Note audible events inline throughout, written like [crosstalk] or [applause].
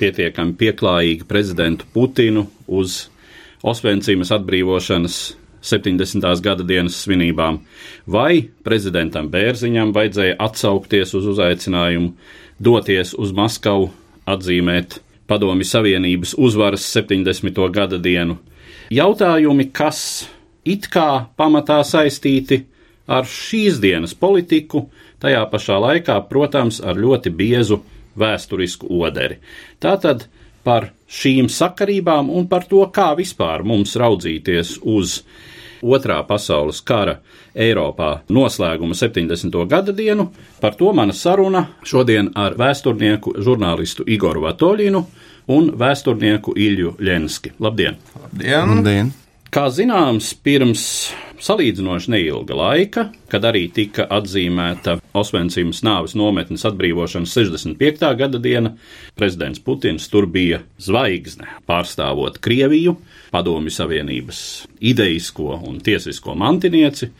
pietiekami pieklājīgi prezidentu Putinu uz Osvencīmas atbrīvošanas 70. gada dienas svinībām, vai prezidentam Bērziņam vajadzēja atsaukties uz uzaicinājumu doties uz Maskavu atzīmēt Padomju Savienības uzvaras 70. gada dienu. Jautājumi, kas it kā pamatā saistīti ar šīs dienas politiku, tajā pašā laikā, protams, ar ļoti biezu vēsturisku oderi. Tātad par šīm sakarībām un par to, kā vispār mums raudzīties uz Otrā pasaules kara Eiropā noslēguma 70. gada dienu. Par to mana saruna šodien ar vēsturnieku žurnālistu Igoru Vatoļinu un vēsturnieku Ilju Ļenski. Labdien! Labdien! Labdien. Kā zināms, pirms salīdzinoši neilga laika, kad arī tika atzīmēta Osvencības nāves nometnes atbrīvošanas 65. gada diena, prezidents Putins tur bija zvaigzne, pārstāvot Krieviju, Padomju Savienības ideisko un tiesisko mantinieci.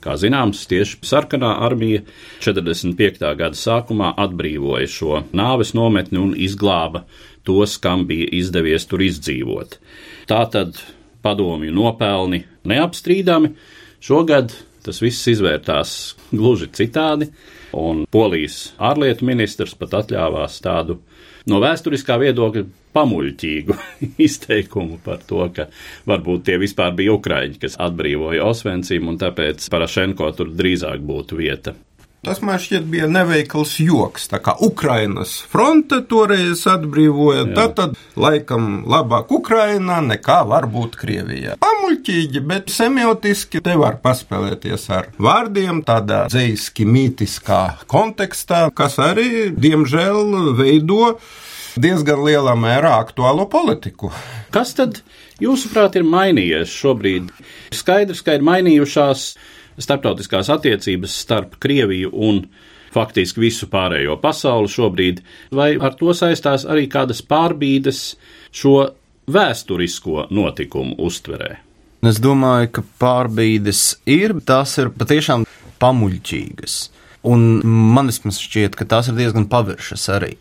Kā zināms, tieši sarkanā armija 45. gada sākumā atbrīvoja šo nāves nometni un izglāba tos, kam bija izdevies tur izdzīvot. Tātad padomju nopelni neapstrīdami. Šogad tas viss izvērtās gluži citādi, un Polijas ārlietu ministrs pat atļāvās tādu no vēsturiskā viedokļa pamuļķīgu [laughs] izteikumu par to, ka varbūt tie vispār bija ukraiņi, kas atbrīvoja Osvencīm, un tāpēc Parašenko tur drīzāk būtu vieta. Tas man šķiet bija neveikls joks. Tā kā Ukrainas fronte toreiz atbrīvoja, Jā. tad, tad laikam labāk Ukrainā nekā varbūt Krievijā. Pamuļķīgi, bet semiotiski te var paspēlēties ar vārdiem tādā dzējiski mītiskā kontekstā, kas arī, diemžēl, veido diezgan lielā mērā aktuālo politiku. Kas tad, jūsuprāt, ir mainījies šobrīd? Skaidrs, ka ir mainījušās starptautiskās attiecības starp Krieviju un faktiski visu pārējo pasauli šobrīd, vai ar to saistās arī kādas pārbīdes šo vēsturisko notikumu uztverē? Es domāju, ka pārbīdes ir, tās ir patiešām pamuļķīgas. Un man vismaz šķiet, ka tās ir diezgan paviršas arī.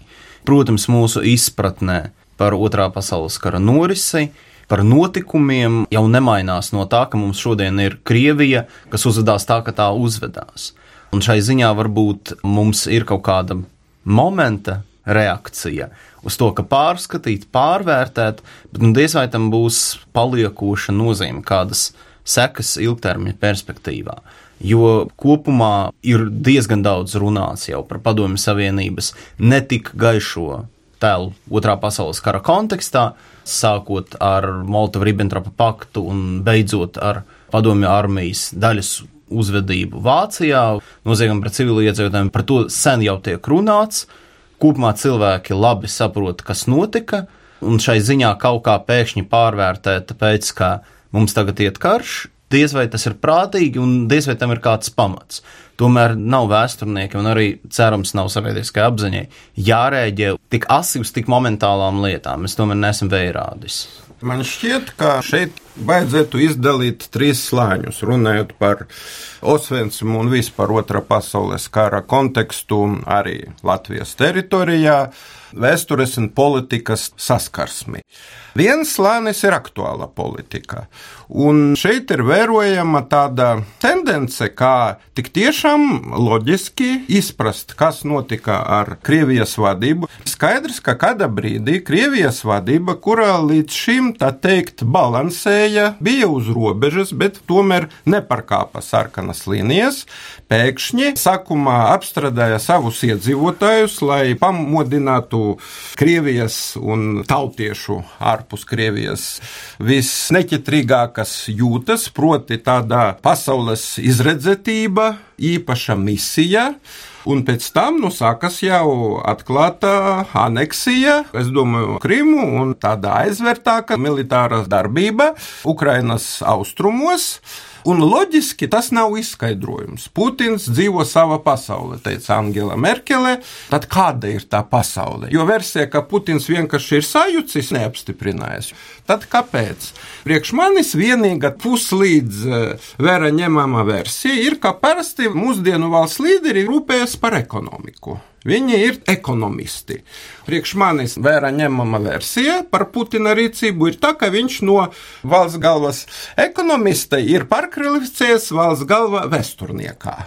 Protams, mūsu izpratnē par otrā pasaules kara norisi par notikumiem jau nemainās no tā, ka mums šodien ir Krievija, kas uzvedās tā, ka tā uzvedās. Un šai ziņā varbūt mums ir kaut kāda momenta reakcija uz to, ka pārskatīt, pārvērtēt, bet nu, diez vai tam būs paliekoša nozīme, kādas sekas ilgtermiņa perspektīvā. Jo kopumā ir diezgan daudz runāts jau par Padomju Savienības netik gaišo tēlu Otrā pasaules kara kontekstā, sākot ar Molotov-Ribbentropa paktu un beidzot ar padomju armijas daļas uzvedību Vācijā, noziegumi pret civiliedzīvotājiem, par to sen jau tiek runāts. Kopumā cilvēki labi saprot, kas notika, un šai ziņā kaut kā pēkšņi pārvērtēt, tāpēc, ka mums tagad iet karš, diez vai tas ir prātīgi un diez vai tam ir kāds pamats. Tomēr nav vēsturnieki un arī cerams nav sabiedriskai apziņai jārēģē tik asi uz tik momentālām lietām. Mēs tomēr nesam vērādis. Man šķiet, ka šeit vajadzētu izdalīt trīs slāņus, runājot par Osvencimu un vispār otrā pasaules kara kontekstu arī Latvijas teritorijā vēstures un politikas saskarsmi. Viens slānis ir aktuāla politika, un šeit ir vērojama tāda tendence, kā tik tiešām loģiski izprast, kas notika ar Krievijas vadību. Skaidrs, ka kādā brīdī Krievijas vadība, kurā līdz šim, tā teikt, balansēja Krievija bija uz robežas, bet tomēr neparkāpa sarkanas līnijas. Pēkšņi sākumā apstrādāja savus iedzīvotājus, lai pamodinātu Krievijas un tautiešu ārpus Krievijas visneķetrīgākas jūtas, proti tādā pasaules izredzetība, īpaša misija. Un pēc tam nu, sākas jau atklāta aneksija, es domāju, Krimu un tāda aizvērtāka militārā darbība Ukrainas austrumos. Un loģiski tas nav izskaidrojums. Putins dzīvo savā pasaulē, teica Angela Merkele. Tad kāda ir tā pasaule? Jo versija, ka Putins vienkārši ir sajucis, neapstiprinājās. Tad kāpēc? Priekš manis vienīgā puslīdz eh, vēra ņemama versija ir, ka parasti mūsdienu valsts līderi rūpējas par ekonomiku. Viņi ir ekonomisti. Priekš manis vērā ņemama versija par Putina rīcību ir tā, ka viņš no valsts galvas ekonomista ir pārkvalificējies valsts galva vēsturniekā.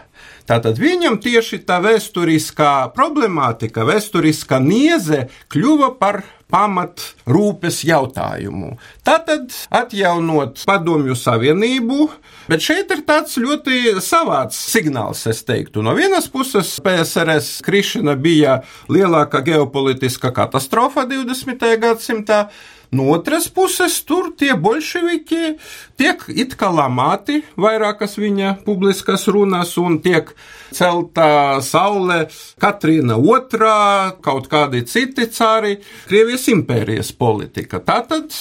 Tātad viņam tieši tā vēsturiskā problemātika, vēsturiskā nieze kļuva par pamat rūpes jautājumu. Tātad atjaunot padomju savienību, bet šeit ir tāds ļoti savāds signāls, es teiktu. No vienas puses PSRS krišana bija lielākā ģeopolitiska katastrofa 20. gadsimtā. No otras puses, tur tie bolševiki tiek it kā lamāti vairākas viņa publiskas runas un tiek celta saule Katrīna II, kaut kādi citi cāri, Krievijas impērijas politika. Tātad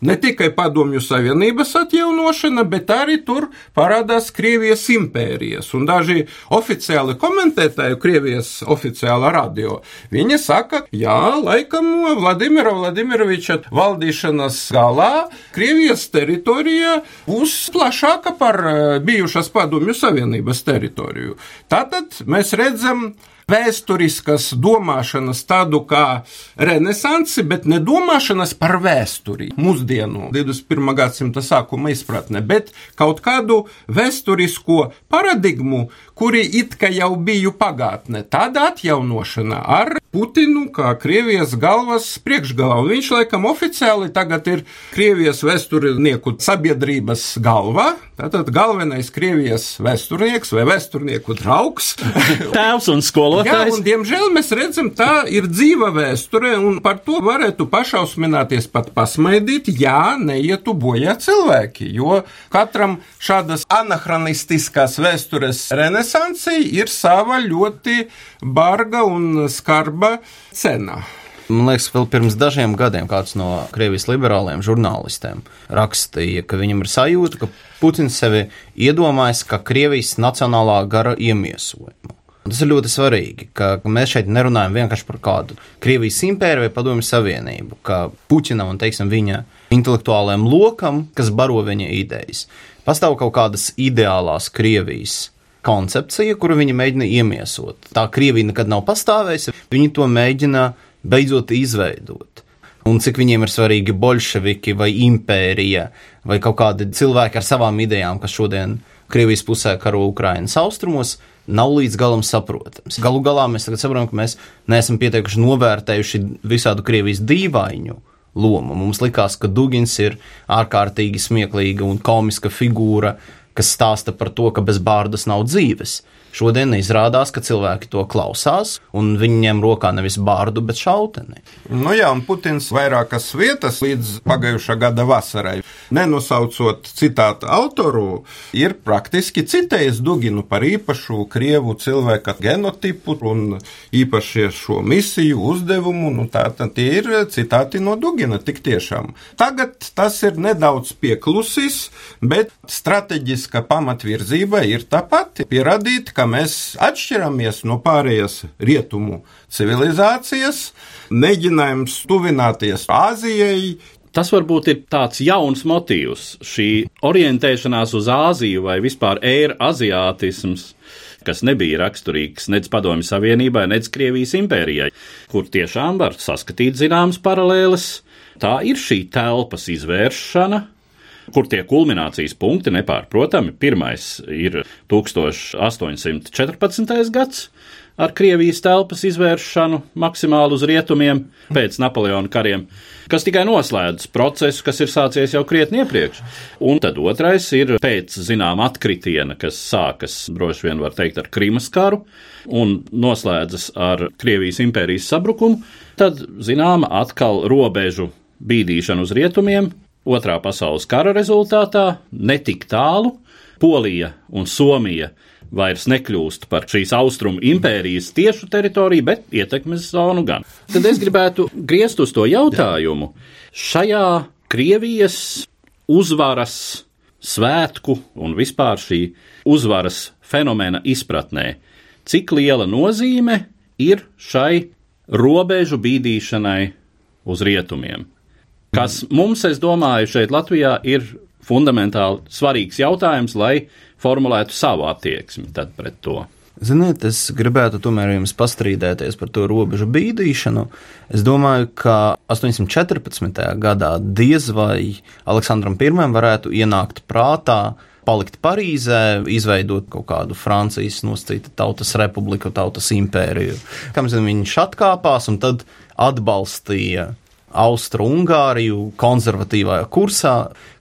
ne tikai padomju savienības atjaunošana, bet arī tur parādās Krievijas impērijas. Un daži oficiāli komentētāji Krievijas oficiāla radio, viņi saka, jā, laikam Vladimira Vladimiroviča valdīšanas galā Krievijas teritorija būs plašāka par eh, bijušas padomju savienības teritoriju. Tātad mēs redzam vēsturiskas domāšanas tādu kā renesansi, bet ne domāšanas par vēsturi, mūsdienu 21. gadsimta sākuma izpratne, bet kaut kādu vēsturisko paradigmu, kuri it kā jau biju pagātne. Tāda atjaunošana ar Putinu kā Krievijas galvas priekšgalā. Un viņš laikam oficiāli tagad ir Krievijas vēsturnieku sabiedrības galva. Tātad galvenais Krievijas vēsturnieks vai vēsturnieku draugs. [laughs] Tēvs un skolotājs. Jā, un diemžēl mēs redzam, tā ir dzīva vēsture, un par to varētu pašausmināties, pat pasmaidīt, ja neietu bojā cilvēki. Jo katram šādas anahronistiskas vēstures renesanses renesansī ir sava ļoti barga un skarba cena. Man liekas, vēl pirms dažiem gadiem kāds no Krievijas liberāliem žurnālistiem rakstīja, ka viņam ir sajūta, ka Putins sevi iedomājas kā Krievijas nacionālā gara iemiesojumu. Tas ir ļoti svarīgi, ka, ka mēs šeit nerunājam vienkārši par kādu Krievijas impēriju vai Padomju Savienību, ka Puķinam un teiksim, viņa intelektuālajam lokam, kas baro viņa idejas. Pastāv kaut kādas ideālās Krievijas koncepcija, kuru viņi mēģina iemiesot. Tā Krievija nekad nav pastāvējusi, viņi to mēģina beidzot izveidot. Un cik viņiem ir svarīgi bolševiki vai impērija vai kaut kādi cilvēki ar savām idejām, kas šodien Krievijas pusē karo Ukrainas austrumos, nav līdz galam saprotams. Galu galā mēs tagad saprotam, ka mēs neesam pietiekuši novērtējuši visādu Krievijas dīvainu lomu. Mums likās, ka Dugins ir ārkārtīgi smieklīga un komiska figūra, kas stāsta par to, ka bez bārdas nav dzīves. Šodien izrādās, ka cilvēki to klausās, un viņi ņem rokā nevis bārdu, bet šauteni. Nu jā, un Putins vairākas vietas līdz pagājušā gada vasarai, nenosaucot citātu autoru, ir praktiski citējis Duginu par īpašu krievu cilvēka genotipu un īpaši šo misiju, uzdevumu. Nu, tā tad tie ir citāti no Dugina tik tiešām. Tagad tas ir nedaudz pieklusis, bet strateģiska pamatvirzība ir tā pati - pierādīt, ka mēs atšķiramies no pārējās rietumu civilizācijas, mēģinājums tuvināties Āzijai, Tas varbūt ir tāds jauns motīvs, šī orientēšanās uz Āziju vai vispār eiro-aziātisms, kas nebija raksturīgs nec Padomju Savienībai, nec Krievijas impērijai, kur tiešām var saskatīt zināmas paralēles. Tā ir šī telpas izvēršana, kur tie kulminācijas punkti nepārprotami. Pirmais ir 1814. gads ar Krievijas telpas izvēršanu maksimāli uz rietumiem pēc Napoleona kariem, kas tikai noslēdz procesu, kas ir sācies jau krietni iepriekš. Un tad otrais ir pēc zinām atkritiena, kas sākas droši vien var teikt ar Krimas karu un noslēdzas ar Krievijas impērijas sabrukumu, tad zināma atkal robežu bīdīšana uz rietumiem, otrā pasaules kara rezultātā netik tālu Polija un Somija vairs nekļūst par šīs austrumu impērijas tiešu teritoriju, bet ietekmes zonu gan. Tad es gribētu griezt uz to jautājumu. Šajā Krievijas uzvaras svētku un vispār šī uzvaras fenomena izpratnē, cik liela nozīme ir šai robežu bīdīšanai uz rietumiem. Kas mums, es domāju, šeit Latvijā ir fundamentāli svarīgs jautājums, lai formulētu savu attieksmi pret to. Ziniet, es gribētu tomēr jums pastrīdēties par to robežu bīdīšanu. Es domāju, ka 814. gadā diez vai Aleksandram I varētu ienākt prātā palikt Parīzē, izveidot kaut kādu Francijas nosacītu tautas republiku, tautas impēriju. Kam zina, viņš atkāpās un tad atbalstīja Austru-Ungāriju konservatīvajā kursā.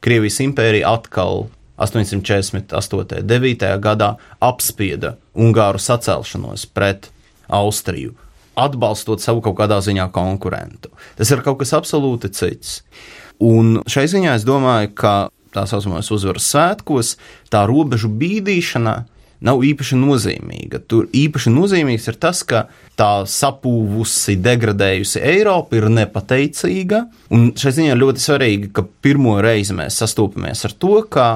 Krievijas impērija atkal 848. 9. gadā apspieda Ungāru sacelšanos pret Austriju, atbalstot savu kaut kādā ziņā konkurentu. Tas ir kaut kas absolūti cits. Un šai ziņā es domāju, ka tā saucamais uzvaras svētkos tā robežu bīdīšana nav īpaši nozīmīga. Tur īpaši nozīmīgs ir tas, ka tā sapūvusi, degradējusi Eiropa ir nepateicīga. Un šai ziņā ļoti svarīgi, ka pirmo reizi mēs sastopamies ar to, ka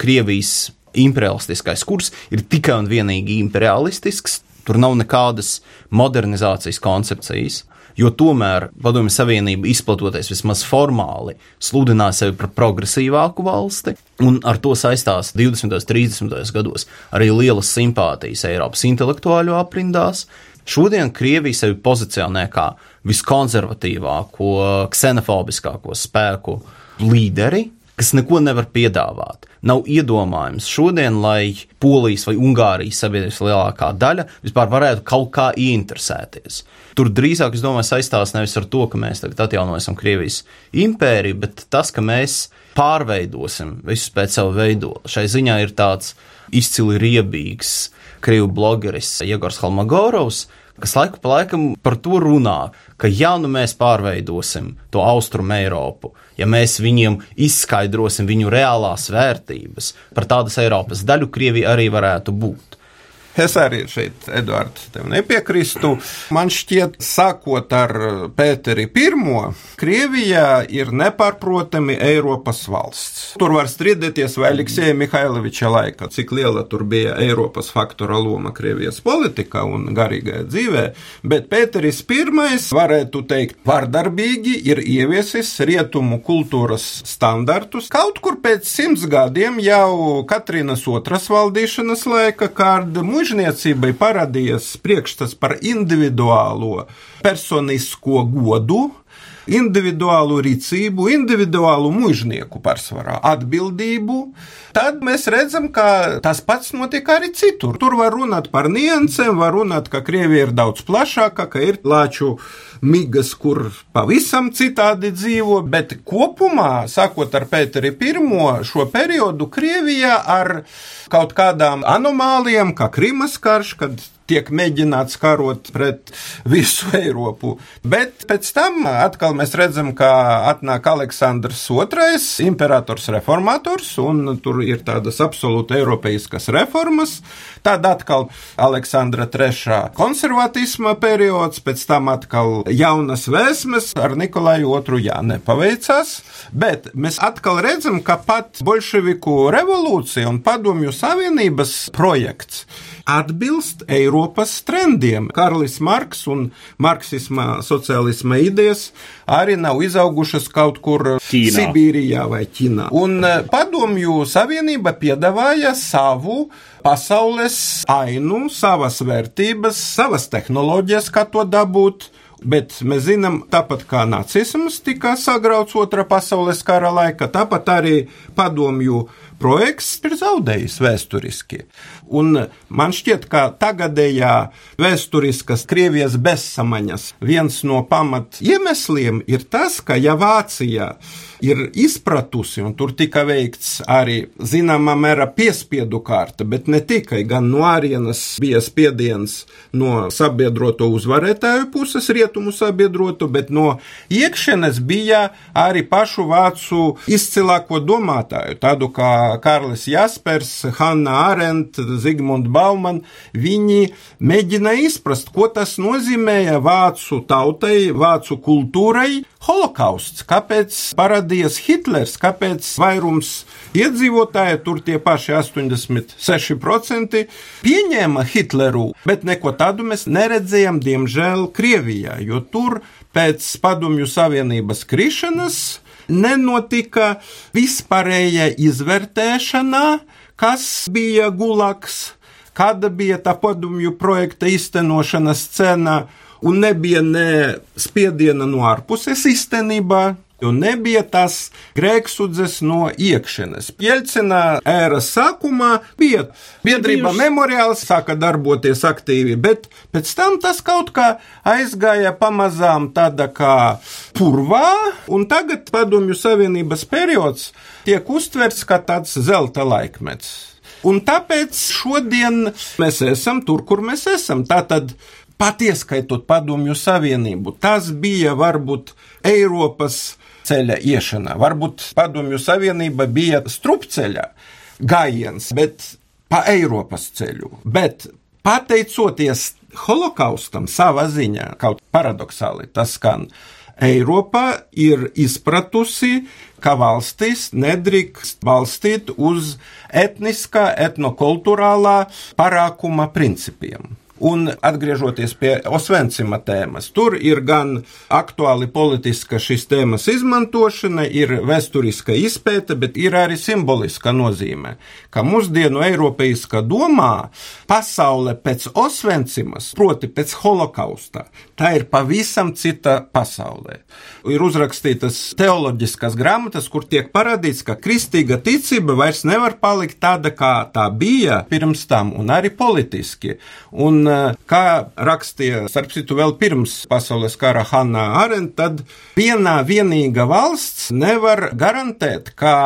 Krievijas imperialistiskais kurs ir tikai un vienīgi imperialistisks. Tur nav nekādas modernizācijas koncepcijas, jo tomēr Padomju Savienība, izplatoties vismaz formāli, sludināja sevi par progresīvāku valsti, un ar to saistās 20. un 30. gados arī lielas simpātijas Eiropas intelektuāļu aprindās. Šodien Krievija sevi pozicionē kā viskonservatīvāko, ksenofobiskāko spēku līderi, kas neko nevar piedāvāt. Nav iedomājams šodien, lai Polijas vai Ungārijas sabiedrības lielākā daļa vispār varētu kaut kā ieinteresēties. Tur drīzāk, es domāju, saistās nevis ar to, ka mēs tagad atjaunosim Krievijas impēriju, bet tas, ka mēs pārveidosim visus pēc savu veidolu. Šai ziņā ir tāds izcili riebīgs krievu blogeris Jegors Halmagorovs, kas laiku pa laikam par to runā, ka ja nu mēs pārveidosim to austrumu Eiropu, ja mēs viņiem izskaidrosim viņu reālās vērtības, par tādas Eiropas daļu Krievija arī varētu būt. Es arī šeit, Edvards, tev nepiekrīstu. Man šķiet, sākot ar Pēteri I, Krievijā ir nepārprotami Eiropas valsts. Tur var strīdēties vai Aleksēja Mihailoviča laika, cik liela tur bija Eiropas faktora loma Krievijas politikā un garīgajā dzīvē, bet Pēteris I, varētu teikt, vardarbīgi ir ieviesis rietumu kultūras standartus. Kaut kur pēc simts gadiem jau Katrīnas otras valdīšanas laika kārda mužniecībai parādījies priekšstats par individuālo personisko godu, individuālu rīcību, individuālu mužnieku pārsvarā atbildību, tad mēs redzam, ka tas pats notiek arī citur. Tur var runāt par niansēm, var runāt, ka Krievija ir daudz plašāka, ka ir lāču migas, kur pavisam citādi dzīvo, bet kopumā, sākot ar Pēteri I, šo periodu Krievijā ar kaut kādām anomālijām, kā Krimas karš, kad tiek mēģināts karot pret visu [laughs] Eiropu. Bet pēc tam atkal mēs redzam, ka atnāk Aleksandrs II, imperators reformators, un tur ir tādas absolūti eiropeiskas reformas. Tad atkal Aleksandra III konservatisma periods, pēc tam atkal jaunas vēsmes ar Nikolaju II jā, nepaveicās, bet mēs atkal redzam, ka pat bolševiku revolūcija un padomju savienības projekts atbilst Eiropas trendiem. Karlis Marks un marksisma, sociālisma idejas arī nav izaugušas kaut kur Ķīnā. Sibīrijā vai Ķīnā. Un eh, padomju savienība piedāvāja savu pasaules ainu, savas vērtības, savas tehnoloģijas, kā to dabūt Bet mēs zinām, tāpat kā nacisms tika sagrauts otrā pasaules kara laikā, tāpat arī padomju projekts ir zaudējis vēsturiski. Un man šķiet, ka tagadējā vēsturiskas Krievijas bezsamaņas viens no pamat iemesliem ir tas, ka ja Vācija ir izpratusi, un tur tika veikts arī zināmā mērā piespiedu kārta, bet ne tikai, gan no ārienes bija spiediens no sabiedroto uzvarētāju puses, rietumu sabiedroto, bet no iekšienes bija arī pašu vācu izcilāko domātāju, tādu kā Karlis Jaspers, Hanna Arendt, Zigmund Bauman. Viņi mēģina izprast, ko tas nozīmēja vācu tautai, vācu kultūrai, holokausts, kāpēc parādījās Hitlers, kāpēc vairums iedzīvotāji, tur tie paši 86% pieņēma Hitleru, bet neko tādu mēs neredzējām, diemžēl, Krievijā, jo tur pēc Padomju Savienības krišanas nenotika vispārēja izvērtēšana, kas bija gulaks, kāda bija tā padomju projekta iztenošanas cena un nebija ne spiediena no ārpuses īstenībā. Jo nebija tas grēksudzes no iekšienes. Jelcina ēras sākumā bija biedrība memoriāls, sāka darboties aktīvi, bet pēc tam tas kaut kā aizgāja pamazām tāda kā purvā, un tagad padomju savienības periods tiek uztverts kā tāds zelta laikmets. Un tāpēc šodien mēs esam tur, kur mēs esam. Tātad pat ieskaitot padomju savienību. Tas bija varbūt Eiropas ceļa iešanā. Varbūt padomju savienība bija strupceļa gājiens, bet pa Eiropas ceļu. Bet pateicoties holokaustam savā ziņā, kaut paradoxāli tas skan, Eiropa ir izpratusi, ka valstis nedrīkst balstīt uz etniskā, etnokulturālā parākuma principiem. Un atgriežoties pie Osvencima tēmas, tur ir gan aktuāli politiska šīs tēmas izmantošana, ir vēsturiska izpēta, bet ir arī simboliska nozīme, ka mūsdienu eiropeiska domā pasaule pēc Osvencimas, proti pēc holokausta, tā ir pavisam cita pasaulē. Ir uzrakstītas teoloģiskas grāmatas, kur tiek parādīts, ka kristīga ticība vairs nevar palikt tāda, kā tā bija pirms tam, un arī politiski. Un kā rakstīja, starp citu, vēl pirms pasaules kara Hanna Arendt, tad vienā vienīga valsts nevar garantēt, ka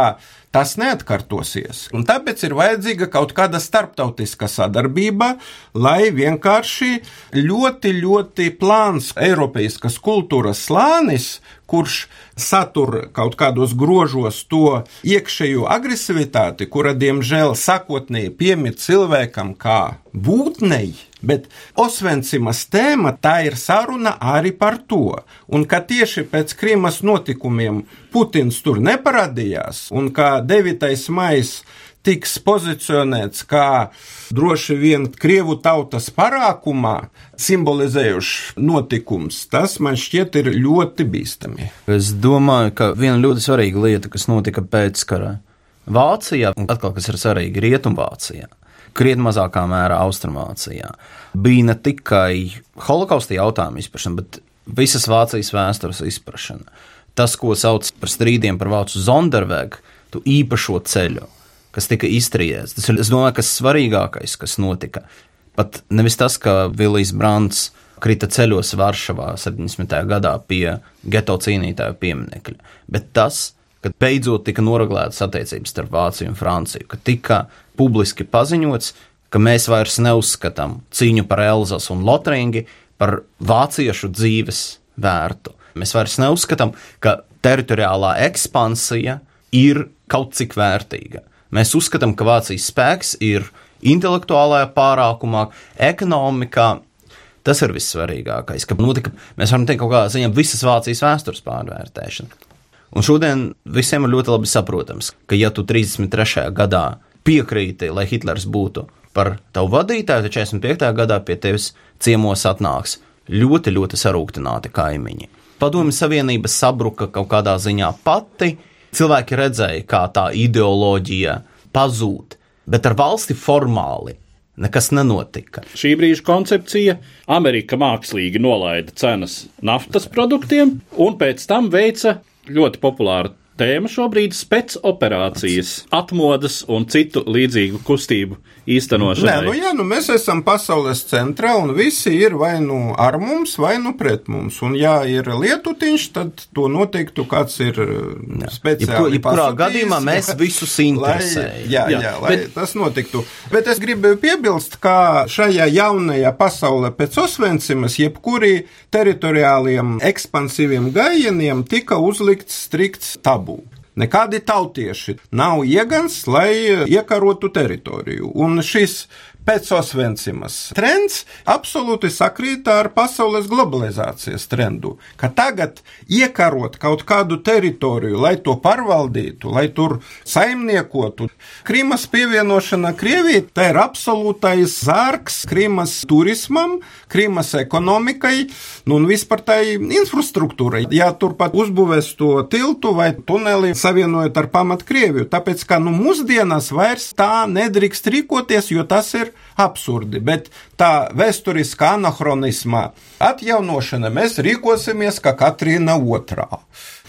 tas neatkārtosies. Un tāpēc ir vajadzīga kaut kāda starptautiska sadarbība, lai vienkārši ļoti, ļoti plāns Eiropas kultūras slānis, kurš satur kaut kādos grožos to iekšējo agresivitāti, kura, diemžēl, sakotnēji piemīt cilvēkam kā būtnei, bet Osvencimas tēma tā ir saruna arī par to, un ka tieši pēc Krīmas notikumiem Putins tur neparādījās, un ka 9. maijs tiks pozicionēts kā droši vien Krievu tautas parākumā simbolizējušs notikums, tas man šķiet ir ļoti bīstami. Es domāju, ka viena ļoti svarīga lieta, kas notika pēckara Vācijā, un atkal, kas ir svarīgi Rietumvācijā, krietni mazākā mērā Austrumvācijā, bija ne tikai holokausta jautājuma izpratne, bet visas Vācijas vēstures izpratne. Tas, ko sauc par strīdiem par vācu Zondervegu, tu īpašo ceļu kas tika iztrieciets. Tas ir, es domāju, kas svarīgākais, kas notika. Pat nevis tas, ka Vilnius Brants krita ceļos Varšavā 70. gadā pie geto cīnītāju pieminiekļa, bet tas, ka beidzot tika noraglētas attiecības starp Vāciju un Franciju, ka tika publiski paziņots, ka mēs vairs neuzskatām cīņu par Elzas un Lotringi par vāciešu dzīves vērtu. Mēs vairs neuzskatām, ka teritoriālā ekspansija ir kaut cik vērtīga. Mēs uzskatām, ka Vācijas spēks ir intelektuālajā pārākumā, ekonomikā. Tas ir vissvarīgākais, ka notika, mēs varam teikt, kaut kādā ziņā visas Vācijas vēstures pārvērtēšana. Un šodien visiem ir ļoti labi saprotams, ka ja tu 33. gadā piekrīti, lai Hitlers būtu par tavu vadītāju, tad 45. gadā pie tevis ciemos atnāks ļoti, ļoti sarūktināti kaimiņi. Padomju Savienība sabruka kaut kādā ziņā pati, cilvēki redzēja, kā tā ideoloģija pazūd, bet ar valsti formāli Nekas nenotika. Šī brīža koncepcija Amerika mākslīgi nolaida cenas naftas produktiem, un pēc tam veica ļoti populāru tēma šobrīd - spēcoperācijas, atmodas un citu līdzīgu kustību īstenošanai. Nē, nu jā, nu mēs esam pasaules centrā un visi ir vai nu ar mums, vai nu pret mums. Un ja ir lietutiņš, tad to noteiktu kāds ir speciāli. Jebkurā gadījumā mēs [laughs] visus interesējam. Jā, jā, jā, lai bet, tas notiktu. Bet es gribēju piebilst, ka šajā jaunajā pasaulē pēc Osvencimas jebkuri teritoriāliem ekspansīviem gājieniem tika uzlikts strikts tabū. Nekādi tautieši nav iegans, lai iekarotu teritoriju. Un šis pēc Osvencimas trends absolūti sakrīt ar pasaules globalizācijas trendu, ka tagad iekarot kaut kādu teritoriju, lai to pārvaldītu, lai tur saimniekotu. Krīmas pievienošana Krievijai tā ir absolūtais zārks Krīmas turismam, Krīmas ekonomikai nu, un vispār tai infrastruktūrai. Ja turpat uzbūvēs to tiltu vai tuneli savienojot ar pamat Krieviju, tāpēc ka nu, mūsdienās vairs tā nedrīkst rīkoties, jo tas ir absurdi, bet tā vēsturiskā anahronisma atjaunošana mēs rīkosimies kā Katrīna II.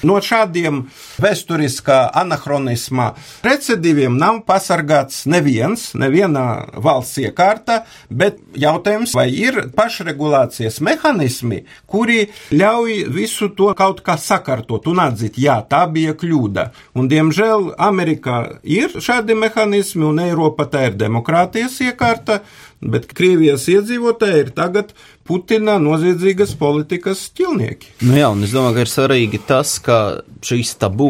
No šādiem vēsturiskā anahronisma recidīviem nav pasargāts neviens, neviena valsts iekārta, bet jautājums, vai ir pašregulācijas mehānismi, kuri ļauj visu to kaut kā sakārtot un atzīt, jā, tā bija kļūda. Un, diemžēl, Amerikā ir šādi mehānismi, un Eiropa tā ir demokrātijas iekārta, bet Krievijas iedzīvotāji ir tagad Putina noziedzīgas politikas ķilnieki. Nu jā, un es domāju, ka ir svarīgi tas, ka šīs tabū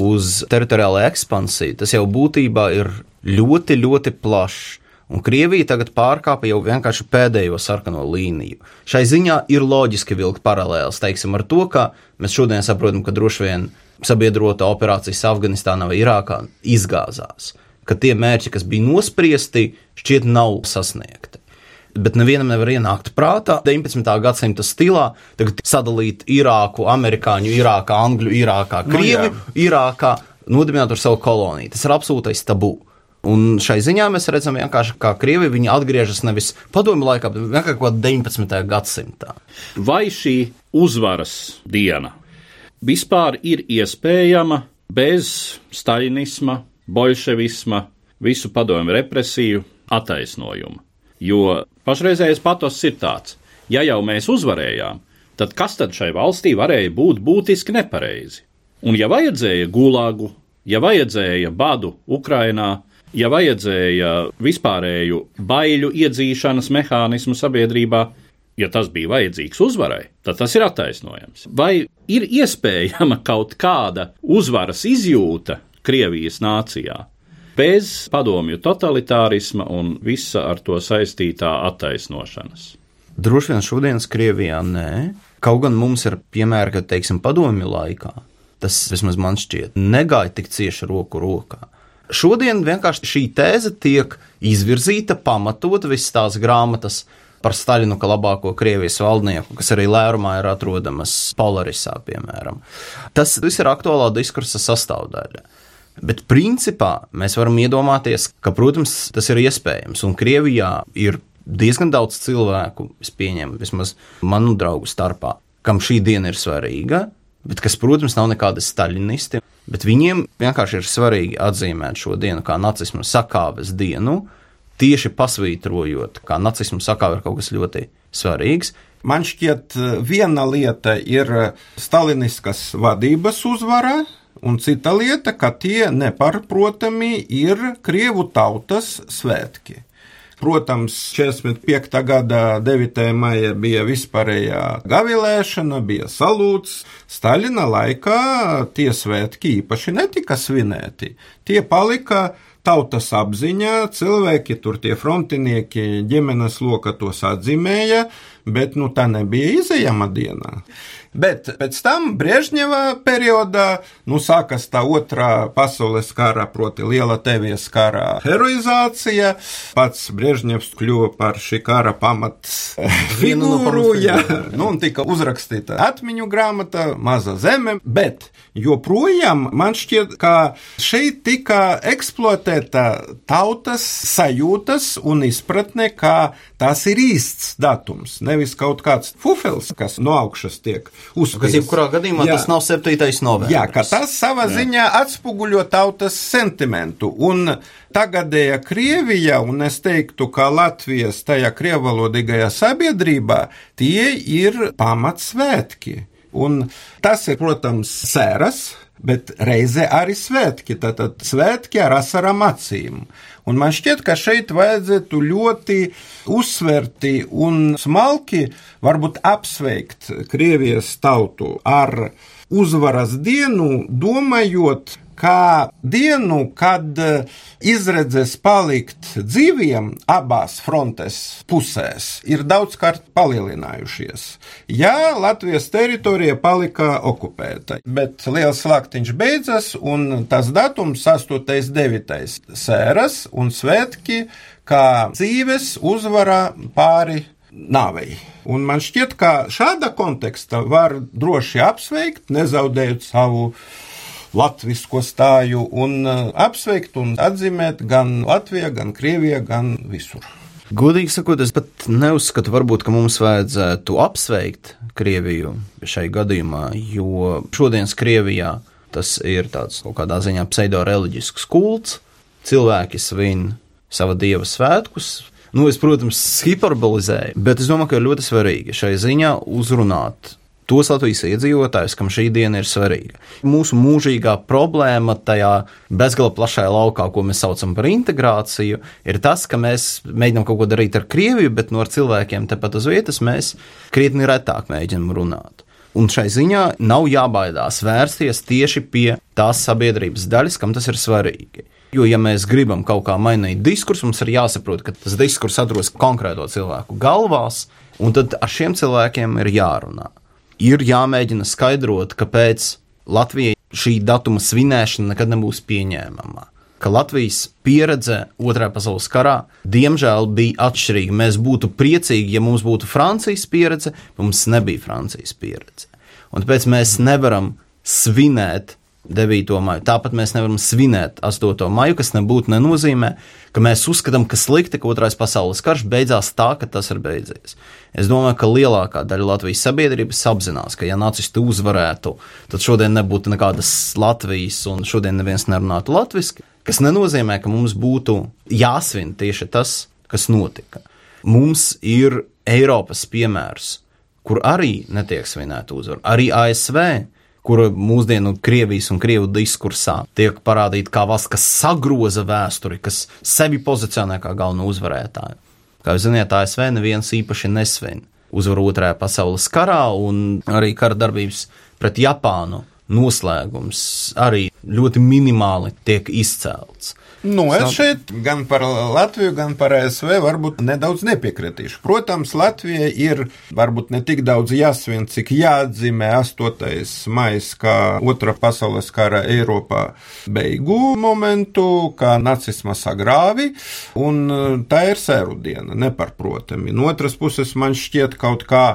uz teritoriālo ekspansiju, tas jau būtībā ir ļoti, ļoti plašs. Un Krievija tagad pārkāpa jau vienkārši pēdējo sarkano līniju. Šai ziņā ir loģiski vilkt paralēlus, teiksim, ar to, ka mēs šodien saprotam, ka droši vien sabiedrota operācijas Afganistānā vai Irākā izgāzās ka tie mērķi, kas bija nospriesti, šķiet nav sasniegti. Bet nevienam nevar ienākt prātā 19. gadsimta stilā sadalīt Irāku, amerikāņu, Irākā, Angļu, Irākā, Krievi, nu, Irākā, nodibināt ar savu koloniju. Tas ir absolūtais tabū. Un šai ziņā mēs redzam, kā Krievija viņi atgriežas nevis padomju laikā, bet vienkārši kaut kādā 19. gadsimtā. Vai šī uzvaras diena vispār ir iespējama bez staļinisma, bolševisma, visu padomju represiju attaisnojumu. Jo pašreizējais patos ir tāds, ja jau mēs uzvarējām, tad kas tad šai valstī varēja būt būtiski nepareizi? Un ja vajadzēja gulāgu, ja vajadzēja badu Ukrainā, ja vajadzēja vispārēju baiļu iedzīšanas mehānismu sabiedrībā, ja tas bija vajadzīgs uzvarai, tad tas ir attaisnojams. Vai ir iespējama kaut kāda uzvaras izjūta Krievijas nācijā. Bez padomju totalitārisma un visa ar to saistītā attaisnošanas. Droši vien šodienas Krievijā nē. Kaut gan mums ir piemēri, ka, teiksim, padomju laikā tas vismaz man šķiet, negāja tik cieši roku rokā. Šodien vienkārši šī tēze tiek izvirzīta, pamatot visas tās grāmatas par Staļinu, kā labāko Krievijas valdnieku, kas arī lērumā ir atrodamas Polarisā, piemēram. Tas viss ir aktuālā diskursa sastāvdaļa. Bet principā mēs varam iedomāties, ka, protams, tas ir iespējams. Un Krievijā ir diezgan daudz cilvēku, es pieņemu, vismaz manu draugu starpā, kam šī diena ir svarīga, bet kas, protams, nav nekādi staļinisti. Bet viņiem vienkārši ir svarīgi atzīmēt šo dienu kā nacismu sakāves dienu, tieši pasvītrojot, ka nacismu sakāve ir kaut kas ļoti svarīgs. Man šķiet, viena lieta ir staliniskas vadības uzvara, Un cita lieta, ka tie nepārprotami ir Krievu tautas svētki. Protams, 45. gada 9. maija bija vispārējā gavilēšana, bija salūts. Staļina laikā tie svētki īpaši netika svinēti. Tie palika tautas apziņā, cilvēki tur tie frontinieki ģimenes loka tos atzīmēja, bet nu, tā nebija izējama diena. Bet pēc tam Briežņeva periodā nu, sākas tā otrā pasaules kara, proti, liela tevies kara heroizācija. Pats Briežņevs kļuva par šī kara pamats [laughs] figūru, ja, nu, un tika uzrakstīta atmiņu grāmata Maza zeme, bet joprojām man šķiet, ka šeit tika eksploatēta tautas sajūtas un izpratne, ka tas ir īsts datums, nevis kaut kāds fufels, kas no augšas tiek uzspiests. Kas jebkurā gadījumā jā. tas nav 7. novembris. Jā, ka tas savā jā. ziņā atspoguļo tautas sentimentu. Un tagadējā Krievija, un es teiktu, ka Latvijas tajā krievalodīgajā sabiedrībā, tie ir pamatsvētki. Un tas ir, protams, sēras, bet reizē arī svētki. Tātad svētki ar asarām acīm. Un man šķiet, ka šeit vajadzētu ļoti uzsverti un smalki varbūt apsveikt Krievijas tautu ar uzvaras dienu, domājot kā dienu, kad eh, izredzes palikt dzīviem abās frontes pusēs ir daudzkārt palielinājušies. Jā, Latvijas teritorija palika okupēta, bet liels slaktiņš beidzas, un tas datums 8.9. sēras un svētki kā dzīves uzvara pāri nāvei. Un man šķiet, ka šāda konteksta var droši apsveikt, nezaudējot savu latvisko stāju un uh, apsveikt un atzīmēt gan Latvijā, gan Krievijā, gan visur. Godīgi sakot, es pat neuzskatu, varbūt, ka mums vajadzētu apsveikt Krieviju šai gadījumā, jo šodienas Krievijā tas ir tāds kaut kādā ziņā pseido-reliģisks kults. Cilvēki svin sava dieva svētkus. Nu, es, protams, hiperbolizēju, bet es domāju, ka ir ļoti svarīgi šai ziņā uzrunāt tos Latvijas iedzīvotājus, kam šī diena ir svarīga. Mūsu mūžīgā problēma tajā bezgala plašajā laukā, ko mēs saucam par integrāciju, ir tas, ka mēs mēģinām kaut ko darīt ar Krieviju, bet no cilvēkiem tepat uz vietas mēs krietni retāk mēģinām runāt. Un šai ziņā nav jābaidās vērsties tieši pie tās sabiedrības daļas, kam tas ir svarīgi. Jo, ja mēs gribam kaut kā mainīt diskursu, mums ir jāsaprot, ka tas diskurss atrodas konkrēto cilvēku galvās, un tad ar šiem cilvēkiem ir jārunā ir jāmēģina skaidrot, kāpēc Latvijai šī datuma svinēšana nekad nebūs pieņēmama. Ka Latvijas pieredze Otrajā pasaules karā diemžēl bija atšķirīga. Mēs būtu priecīgi, ja mums būtu Francijas pieredze, mums nebija Francijas pieredze. Un tāpēc mēs nevaram svinēt 9. maiju. Tāpat mēs nevaram svinēt 8. maiju, kas nebūtu nenozīmē, ka mēs uzskatām, ka slikti, ka otrais pasaules karš beidzās tā, ka tas ir beidzies. Es domāju, ka lielākā daļa Latvijas sabiedrības apzinās, ka ja nacisti uzvarētu, tad šodien nebūtu nekādas Latvijas un šodien neviens nerunātu latviešu, kas nenozīmē, ka mums būtu jāsvin tieši tas, kas notika. Mums ir Eiropas piemērs, kur arī netiek svinēta uzvara. Arī ASV kura mūsdienu Krievijas un Krievu diskursā tiek parādīta kā valsts, kas sagroza vēsturi, kas sevi pozicionē kā galveno uzvarētāju. Kā jūs zināt, ASV neviens īpaši nesvin uzvaru otrajā pasaules karā un arī kara darbības pret Japānu noslēgums arī ļoti minimāli tiek izcelts. Nu, es šeit gan par Latviju, gan par ASV varbūt nedaudz nepiekritīšu. Protams, Latvija ir varbūt ne tik daudz jāsvin, cik jāatzīmē 8. maijs kā otra pasaules kara Eiropā beigu momentu, kā nacisma sagrāvi, un tā ir sēru diena, neparprotami. No otras puses man šķiet kaut kā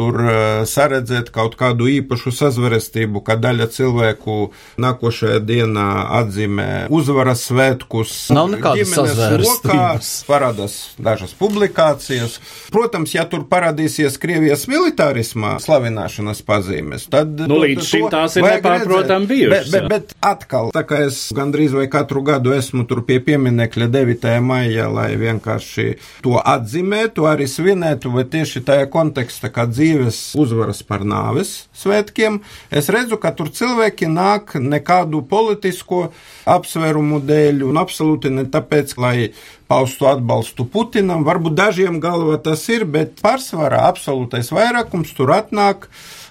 tur eh, saredzēt kaut kādu īpašu sazvērestību, ka daļa cilvēku nākošajā dienā atzīmē uzvaras svētkus. Nav nekādas sazvērestības. Parādās dažas publikācijas. Protams, ja tur parādīsies Krievijas militārismā slavināšanas pazīmes, tad. Nu, līdz šim tās ir nepārprotam bijušas. Bet, bet, bet atkal, tā kā es gandrīz vai katru gadu esmu tur pie pieminekļa 9. maija, lai vienkārši to atzīmētu, arī svinētu, bet tieši tajā kontekstā, kad dzīve dzīves uzvaras par nāves svētkiem, es redzu, ka tur cilvēki nāk nekādu politisko apsvērumu dēļ un absolūti ne tāpēc, lai paustu atbalstu Putinam. Varbūt dažiem galvā tas ir, bet pārsvarā absolūtais vairākums tur atnāk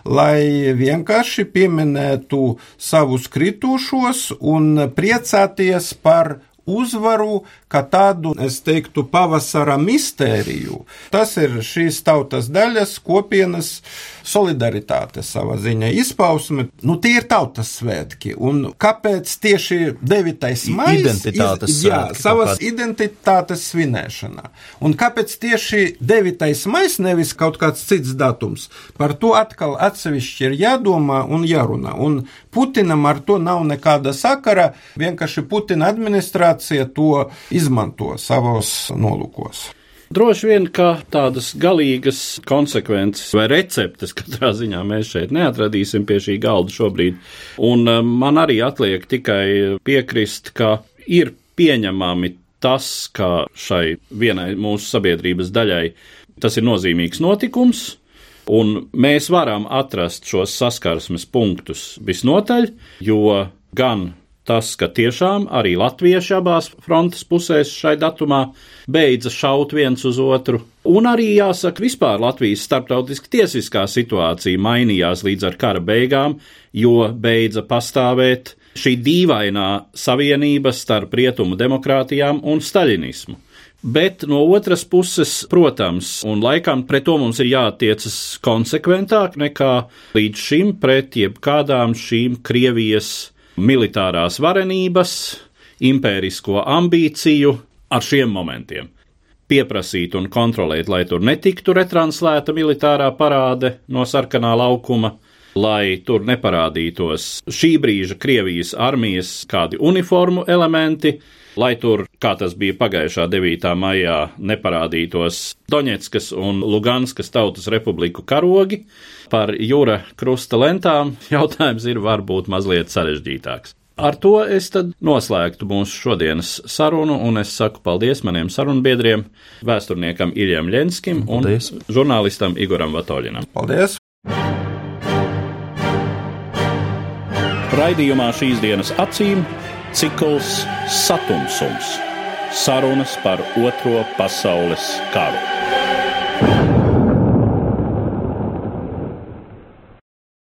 lai vienkārši pieminētu savus kritušos un priecāties par uzvaru, kā tādu, es teiktu, pavasara mistēriju. Tas ir šīs tautas daļas, kopienas solidaritāte savā ziņā izpausme. Nu, tie ir tautas svētki. Un kāpēc tieši 9. maija? Identitātes iz, jā, svētki savas kaut identitātes svinēšanā. Un kāpēc tieši 9. maija, nevis kaut kāds cits datums? Par to atkal atsevišķi ir jādomā un jārunā. Un Putinam ar to nav nekāda sakara. Vienkārši Putina administrācija to izmanto savos nolūkos. Droši vien, ka tādas galīgas konsekvences vai receptes katrā ziņā mēs šeit neatradīsim pie šī galda šobrīd. Un eh, man arī atliek tikai piekrist, ka ir pieņemami tas, ka šai vienai mūsu sabiedrības daļai tas ir nozīmīgs notikums, un mēs varam atrast šos saskarsmes punktus visnotaļ, jo gan tas, ka tiešām arī latvieši abās frontes pusēs šai datumā beidza šaut viens uz otru. Un arī jāsaka, vispār Latvijas starptautiski tiesiskā situācija mainījās līdz ar kara beigām, jo beidza pastāvēt šī dīvainā savienība starp rietumu demokrātijām un staļinismu. Bet no otras puses, protams, un laikam pret to mums ir jātiecas konsekventāk nekā līdz šim pret jebkādām šīm Krievijas militārās varenības, impērisko ambīciju ar šiem momentiem. Pieprasīt un kontrolēt, lai tur netiktu retranslēta militārā parāde no sarkanā laukuma, lai tur neparādītos šī brīža Krievijas armijas kādi uniformu elementi, lai tur, kā tas bija pagājušā 9. maijā, neparādītos Doņetskas un Luganskas tautas republiku karogi. Par jūra krusta lentām [laughs] jautājums ir varbūt mazliet sarežģītāks. Ar to es tad noslēgtu mūsu šodienas sarunu, un es saku paldies maniem sarunbiedriem, vēsturniekam Iljam Ļenskim un paldies. žurnālistam Igoram Vatoļinam. Paldies! Raidījumā šīs dienas acīm cikls Satumsums - sarunas par Otro pasaules karu.